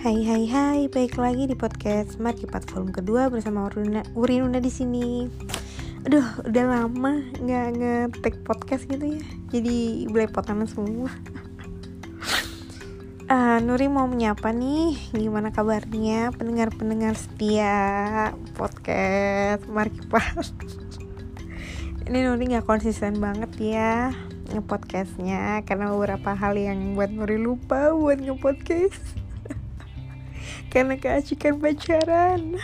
Hai hai hai, baik lagi di podcast Markipat volume kedua bersama Urina, Urinuna di sini. Aduh, udah lama nggak nge-tag podcast gitu ya. Jadi belepotan semua. uh, Nuri mau menyapa nih, gimana kabarnya pendengar-pendengar setia podcast Markipat. Ini Nuri nggak konsisten banget ya ngepodcastnya karena beberapa hal yang buat Nuri lupa buat ngepodcast karena keasikan pacaran?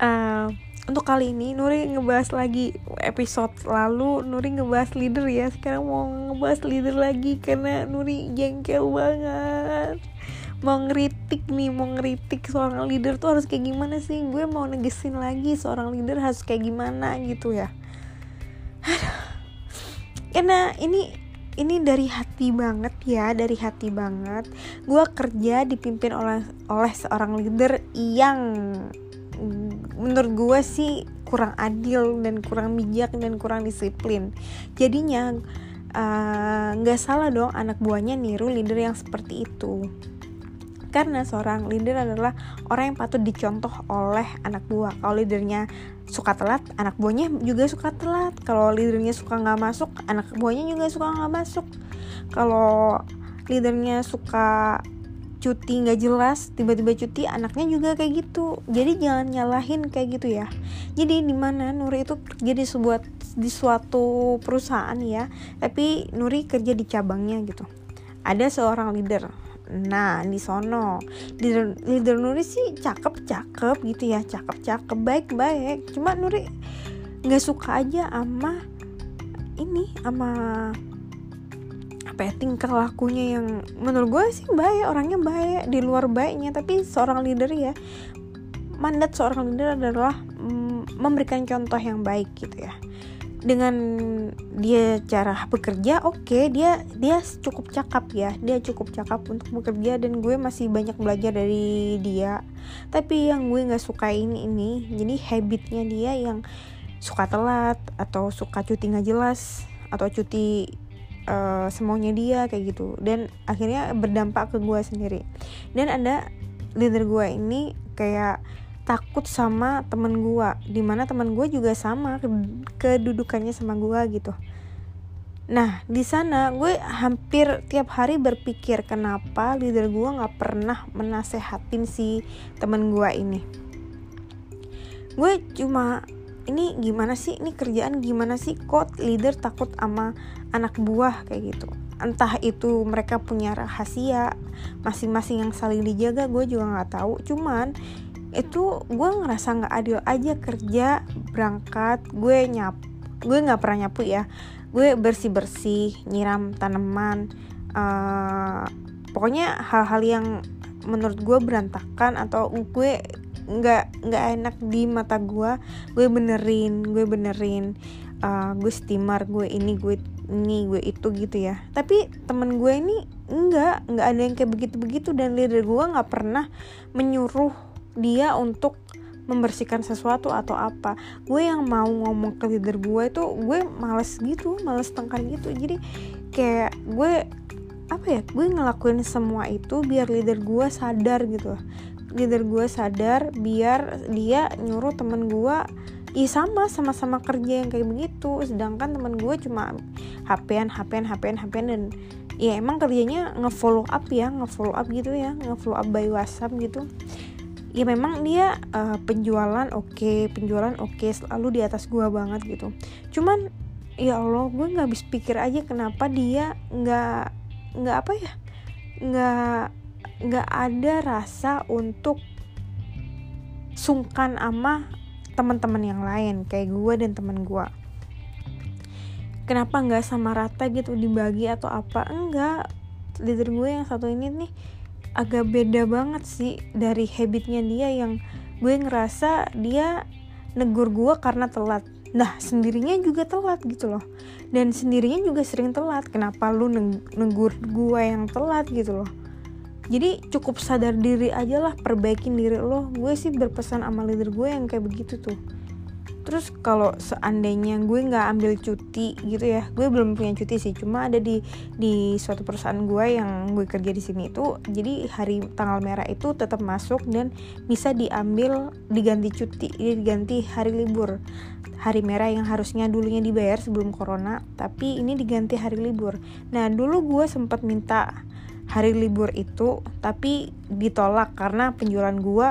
Uh, untuk kali ini Nuri ngebahas lagi episode lalu Nuri ngebahas leader ya. Sekarang mau ngebahas leader lagi karena Nuri jengkel banget. Mau ngeritik nih mau ngeritik seorang leader tuh harus kayak gimana sih? Gue mau negesin lagi seorang leader harus kayak gimana gitu ya. Karena ini ini dari hati banget ya dari hati banget. Gue kerja dipimpin oleh oleh seorang leader yang menurut gue sih kurang adil dan kurang bijak dan kurang disiplin. Jadinya nggak uh, salah dong anak buahnya niru leader yang seperti itu. Karena seorang leader adalah orang yang patut dicontoh oleh anak buah. Kalau leadernya suka telat anak buahnya juga suka telat. Kalau leadernya suka nggak masuk anak buahnya juga suka nggak masuk. Kalau leadernya suka cuti nggak jelas tiba-tiba cuti anaknya juga kayak gitu. Jadi jangan nyalahin kayak gitu ya. Jadi di mana Nuri itu kerja di sebuah di suatu perusahaan ya tapi Nuri kerja di cabangnya gitu. Ada seorang leader nah di sono. Leader, leader Nuri sih cakep cakep gitu ya cakep cakep baik baik cuma Nuri nggak suka aja ama ini ama apa ya tingkah lakunya yang menurut gue sih baik orangnya baik di luar baiknya. Tapi seorang leader ya mandat seorang leader adalah mm, memberikan contoh yang baik gitu ya dengan dia cara bekerja oke okay, dia dia cukup cakap ya. Dia cukup cakap untuk bekerja dan gue masih banyak belajar dari dia. Tapi yang gue nggak suka ini ini jadi habitnya dia yang suka telat atau suka cuti nggak jelas atau cuti uh, semuanya dia kayak gitu. Dan akhirnya berdampak ke gue sendiri. Dan ada leader gue ini kayak takut sama temen gue di mana temen gue juga sama kedudukannya sama gue gitu. Nah di sana gue hampir tiap hari berpikir kenapa leader gue nggak pernah menasehatin si temen gue ini? Gue cuma ini gimana sih? Ini kerjaan gimana sih? Kok leader takut sama anak buah? Kayak gitu. Entah itu mereka punya rahasia masing-masing yang saling dijaga gue juga nggak tahu. Cuman itu gue ngerasa nggak adil aja kerja berangkat gue nyap gue nggak pernah nyapu ya. Gue bersih bersih nyiram tanaman uh, pokoknya hal-hal yang menurut gue berantakan atau gue nggak nggak enak di mata gue gue benerin gue benerin uh, gue steamer gue ini gue ini gue itu gitu ya. Tapi temen gue ini enggak nggak ada yang kayak begitu begitu dan leader gue nggak pernah menyuruh dia untuk membersihkan sesuatu atau apa. Gue yang mau ngomong ke leader gue itu gue males gitu males tengkar gitu. Jadi kayak gue apa ya gue ngelakuin semua itu biar leader gue sadar gitu. Leader gue sadar biar dia nyuruh temen gue Iya sama sama-sama kerja yang kayak begitu. Sedangkan temen gue cuma HP-an HP-an HP-an HP-an dan ya emang kerjanya ngefollow up ya ngefollow up gitu ya ngefollow up by WhatsApp gitu ya memang dia uh, penjualan oke okay, penjualan oke okay, selalu di atas gua banget gitu. Cuman ya allah gue nggak habis pikir aja kenapa dia nggak nggak apa ya nggak nggak ada rasa untuk sungkan ama teman-teman yang lain kayak gue dan teman gue kenapa nggak sama rata gitu dibagi atau apa? Enggak leader gue yang satu ini nih agak beda banget sih dari habitnya dia yang gue ngerasa dia negur gue karena telat. Nah sendirinya juga telat gitu loh. Dan sendirinya juga sering telat. Kenapa lu negur gue yang telat gitu loh? Jadi cukup sadar diri aja lah perbaikin diri lo. Gue sih berpesan sama leader gue yang kayak begitu tuh terus kalau seandainya gue nggak ambil cuti gitu ya gue belum punya cuti sih cuma ada di di suatu perusahaan gue yang gue kerja di sini itu jadi hari tanggal merah itu tetap masuk dan bisa diambil diganti cuti diganti hari libur. Hari merah yang harusnya dulunya dibayar sebelum corona tapi ini diganti hari libur. Nah dulu gue sempat minta hari libur itu tapi ditolak karena penjualan gue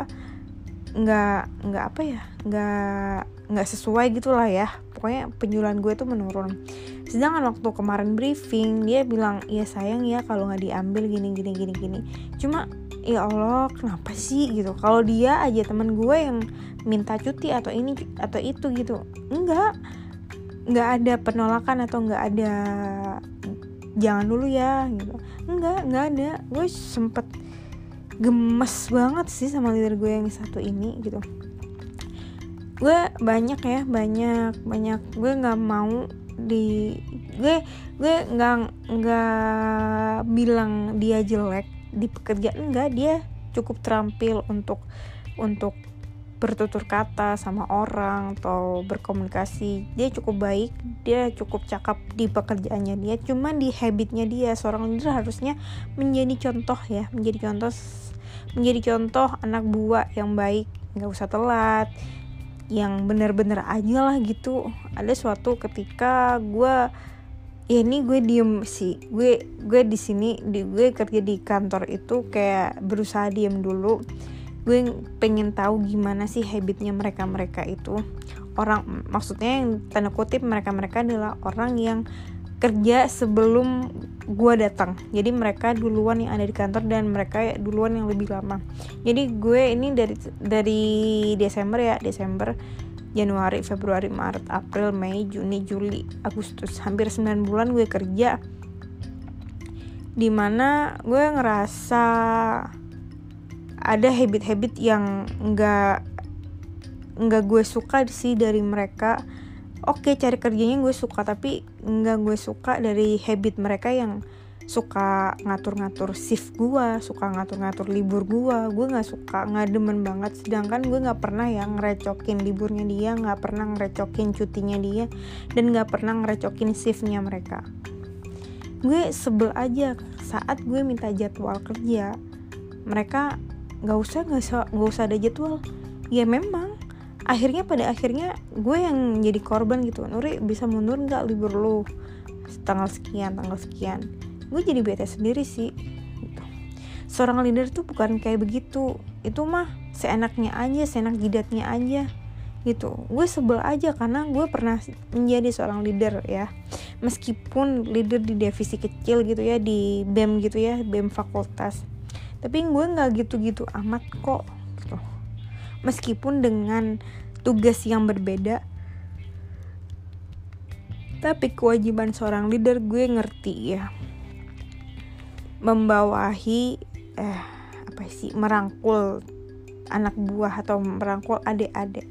nggak nggak apa ya nggak nggak sesuai gitulah ya. Pokoknya penjualan gue tuh menurun. Sedangkan waktu kemarin briefing dia bilang ya sayang ya kalau nggak diambil gini gini gini gini. Cuma ya Allah kenapa sih? Gitu. Kalau dia aja teman gue yang minta cuti atau ini atau itu gitu enggak. Nggak ada penolakan atau nggak ada jangan dulu ya gitu. Enggak nggak ada. Gue sempet gemes banget sih sama leader gue yang satu ini gitu. Gue banyak ya banyak banyak. Gue nggak mau di gue gue nggak nggak bilang dia jelek di pekerjaan enggak dia cukup terampil untuk untuk bertutur kata sama orang atau berkomunikasi dia cukup baik dia cukup cakap di pekerjaannya dia cuma di habitnya dia. Seorang leader harusnya menjadi contoh ya menjadi contoh menjadi contoh anak buah yang baik nggak usah telat yang bener-bener aja lah gitu. Ada suatu ketika gue ya ini gue diem sih gue gue di sini di gue kerja di kantor itu kayak berusaha diem dulu gue pengen tahu gimana sih habitnya mereka mereka itu. Orang maksudnya yang tanda kutip mereka mereka adalah orang yang kerja sebelum gue datang. Jadi mereka duluan yang ada di kantor dan mereka duluan yang lebih lama. Jadi gue ini dari dari Desember ya Desember Januari Februari Maret April Mei Juni Juli Agustus. Hampir 9 bulan gue kerja. Di mana gue ngerasa ada habit-habit yang nggak nggak gue suka sih dari mereka. Oke cari kerjanya gue suka tapi nggak gue suka dari habit mereka yang suka ngatur-ngatur shift gue suka ngatur-ngatur libur gue gue nggak suka nggak demen banget. Sedangkan gue nggak pernah yang ngerecokin liburnya dia nggak pernah ngerecokin cutinya dia dan nggak pernah ngerecokin shiftnya mereka. Gue sebel aja. Saat gue minta jadwal kerja mereka nggak usah nggak usah nggak usah ada jadwal. Ya memang. Akhirnya pada akhirnya gue yang jadi korban gitu. Nuri bisa mundur nggak libur lu? Tanggal sekian tanggal sekian. Gue jadi bete sendiri sih. Gitu. seorang leader tuh bukan kayak begitu. Itu mah seenaknya aja seenak jidatnya aja. Gitu. Gue sebel aja karena gue pernah menjadi seorang leader ya. Meskipun leader di divisi kecil gitu ya di bem gitu ya bem fakultas tapi gue nggak gitu-gitu amat kok meskipun dengan tugas yang berbeda tapi kewajiban seorang leader gue ngerti ya. Membawahi eh apa sih merangkul anak buah atau merangkul adik-adik.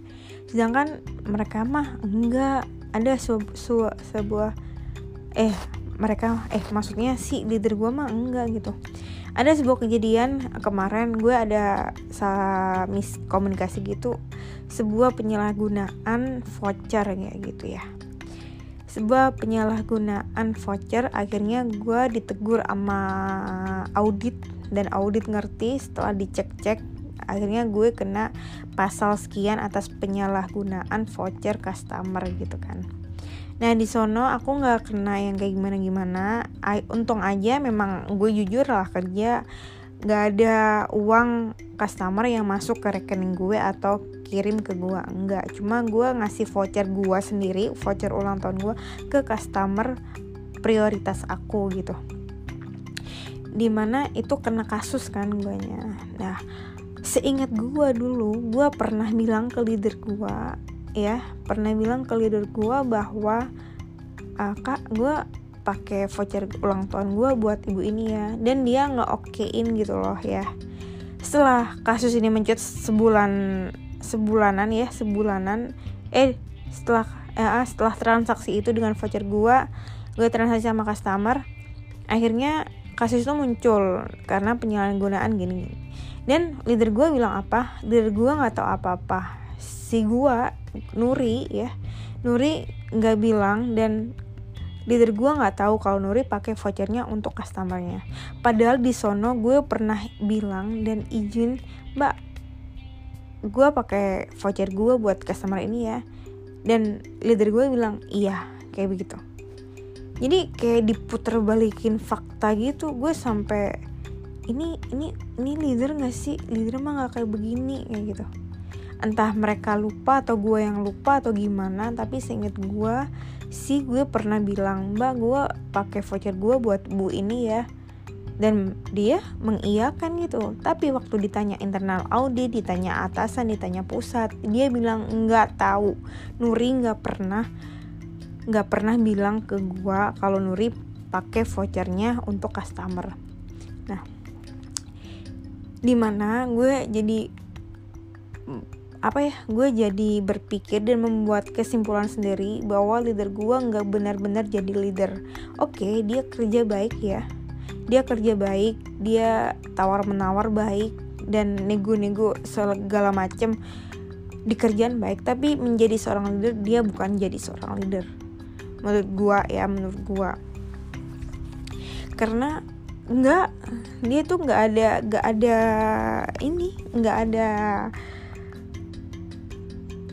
Sedangkan mereka mah enggak. Ada sebuah sebuah eh mereka eh maksudnya si leader gue mah enggak gitu. Ada sebuah kejadian kemarin gue ada salah miskomunikasi gitu sebuah penyalahgunaan voucher kayak gitu ya. Sebuah penyalahgunaan voucher akhirnya gue ditegur sama audit dan audit ngerti setelah dicek-cek akhirnya gue kena pasal sekian atas penyalahgunaan voucher customer gitu kan Nah di sono aku nggak kena yang kayak gimana gimana. Untung aja memang gue jujur lah kerja nggak ada uang customer yang masuk ke rekening gue atau kirim ke gue enggak cuma gue ngasih voucher gue sendiri voucher ulang tahun gue ke customer prioritas aku gitu. Di mana itu kena kasus kan gue nya nah seingat gue dulu gue pernah bilang ke leader gue ya pernah bilang ke leader gue bahwa uh, kak gue pakai voucher ulang tahun gue buat ibu ini ya. Dan dia nggak okein gitu loh ya. Setelah kasus ini mencut sebulan sebulanan ya sebulanan eh setelah eh, setelah transaksi itu dengan voucher gue gue transaksi sama customer akhirnya kasus itu muncul karena penyalahgunaan gini, gini dan leader gue bilang apa? Leader gue nggak tahu apa apa si gua Nuri ya. Nuri nggak bilang dan leader gue nggak tahu kalau Nuri pakai vouchernya untuk customernya. Padahal di sono gue pernah bilang dan izin mbak gue pakai voucher gue buat customer ini ya. Dan leader gue bilang iya kayak begitu. Jadi kayak diputer balikin fakta gitu gue sampai ini ini ini leader gak sih? Leader mah gak kayak begini kayak gitu entah mereka lupa atau gue yang lupa atau gimana tapi seinget gue sih gue pernah bilang mbak gue pakai voucher gue buat bu ini ya. Dan dia mengiyakan gitu. Tapi waktu ditanya internal audit ditanya atasan ditanya pusat dia bilang nggak tahu. Nuri nggak pernah nggak pernah bilang ke gue kalau Nuri pakai vouchernya untuk customer. Nah di mana gue jadi apa ya gue jadi berpikir dan membuat kesimpulan sendiri bahwa leader gue nggak benar-benar jadi leader. Oke dia kerja baik ya. Dia kerja baik dia tawar menawar baik dan nego-nego segala macem di kerjaan baik. Tapi menjadi seorang leader dia bukan jadi seorang leader. Menurut gue ya menurut gue karena nggak dia tuh nggak ada nggak ada ini nggak ada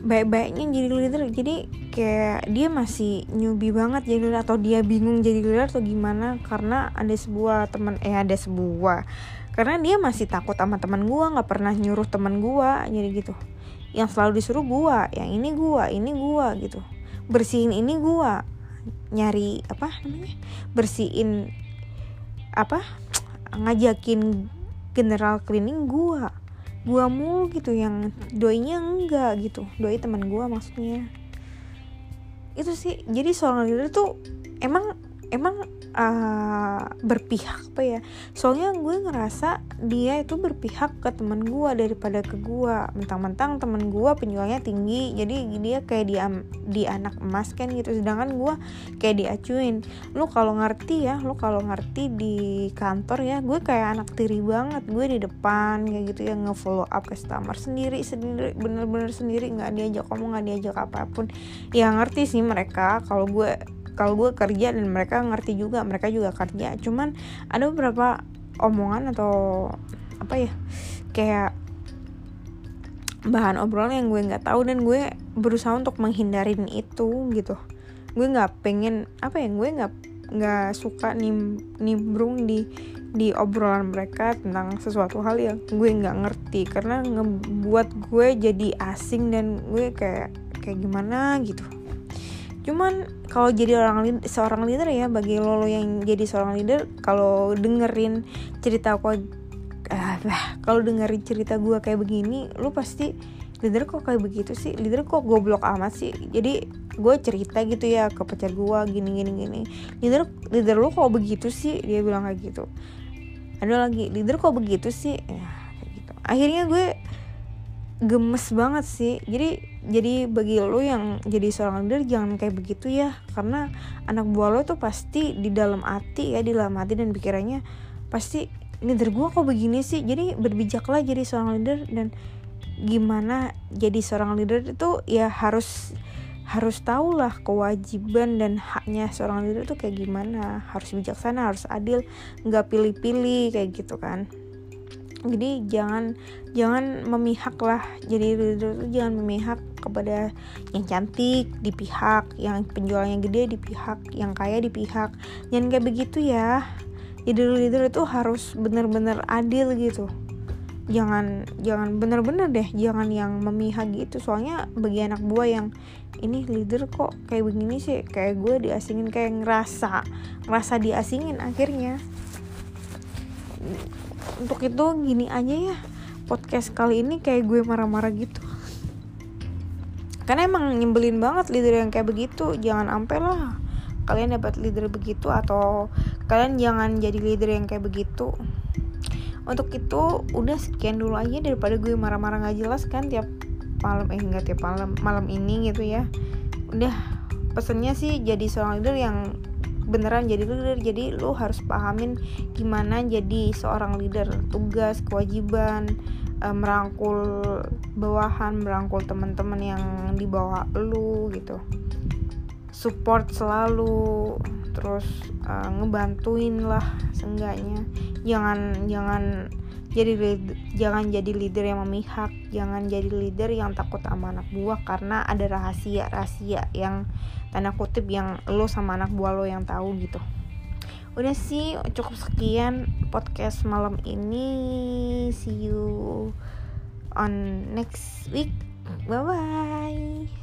baik-baiknya jadi leader. Jadi kayak dia masih newbie banget jadi leader atau dia bingung jadi leader atau gimana karena ada sebuah teman eh ada sebuah. Karena dia masih takut sama teman gua nggak pernah nyuruh teman gua jadi gitu. Yang selalu disuruh gua yang ini gua ini gua gitu. Bersihin ini gua. Nyari apa namanya? Bersihin apa? Ngajakin general cleaning gua gua mulu gitu yang doinya enggak gitu. Doi teman gua maksudnya. Itu sih jadi seorang leader tuh emang emang uh, berpihak apa ya? Soalnya gue ngerasa dia itu berpihak ke teman gue daripada ke gue. Mentang-mentang teman gue penjualnya tinggi jadi dia kayak di di anak emas kan gitu. Sedangkan gue kayak diacuin. Lu kalau ngerti ya lu kalau ngerti di kantor ya gue kayak anak tiri banget. Gue di depan kayak gitu ya ngefollow up customer sendiri sendiri bener-bener sendiri. Nggak diajak ngomong nggak diajak apa pun. Ya ngerti sih mereka. Kalau gue kalau gue kerja dan mereka ngerti juga mereka juga kerja. Cuman ada beberapa omongan atau apa ya kayak bahan obrolan yang gue nggak tahu dan gue berusaha untuk menghindarin itu gitu. Gue nggak pengen apa ya gue nggak nggak suka nim nimbrung di di obrolan mereka tentang sesuatu hal yang gue nggak ngerti. Karena ngebuat gue jadi asing dan gue kayak kayak gimana gitu cuman kalau jadi orang seorang leader ya bagi lo, lo yang jadi seorang leader kalau dengerin cerita aku ah, kalau dengerin cerita gue kayak begini lo pasti leader kok kayak begitu sih? Leader kok goblok amat sih? Jadi gue cerita gitu ya ke pacar gue gini gini gini. Leader leader lo kok begitu sih? Dia bilang kayak gitu. Ada lagi leader kok begitu sih? Ya kayak gitu. Akhirnya gue gemes banget sih. Jadi jadi bagi lo yang jadi seorang leader jangan kayak begitu ya. Karena anak buah lo tuh pasti di dalam hati ya di dalam hati dan pikirannya pasti leader gue kok begini sih? Jadi berbijaklah jadi seorang leader dan gimana jadi seorang leader itu ya harus harus tahu lah kewajiban dan haknya seorang leader itu kayak gimana. Harus bijaksana harus adil nggak pilih-pilih kayak gitu kan jadi jangan jangan memihak lah. Jadi leader itu jangan memihak kepada yang cantik di pihak yang penjualnya gede di pihak yang kaya di pihak. Jangan kayak begitu ya. Jadi leader itu harus benar-benar adil gitu. Jangan jangan bener-bener deh jangan yang memihak gitu. Soalnya bagi anak buah yang ini leader kok kayak begini sih kayak gue diasingin kayak ngerasa ngerasa diasingin akhirnya untuk itu gini aja ya podcast kali ini kayak gue marah-marah gitu. Karena emang nyebelin banget leader yang kayak begitu. Jangan ampe lah kalian dapat leader begitu atau kalian jangan jadi leader yang kayak begitu. Untuk itu udah sekian dulu aja daripada gue marah-marah nggak jelas kan tiap malam eh enggak tiap malam malam ini gitu ya. Udah pesennya sih jadi seorang leader yang beneran jadi leader. Jadi lu harus pahamin gimana jadi seorang leader. Tugas kewajiban uh, merangkul bawahan merangkul teman-teman yang di bawah lu gitu. Support selalu terus uh, ngebantuin lah seenggaknya. Jangan jangan jadi leader, jangan jadi leader yang memihak. Jangan jadi leader yang takut sama anak buah karena ada rahasia rahasia yang tanda kutip yang lo sama anak buah lo yang tahu gitu. Udah sih cukup sekian podcast malam ini. See you on next week. Bye bye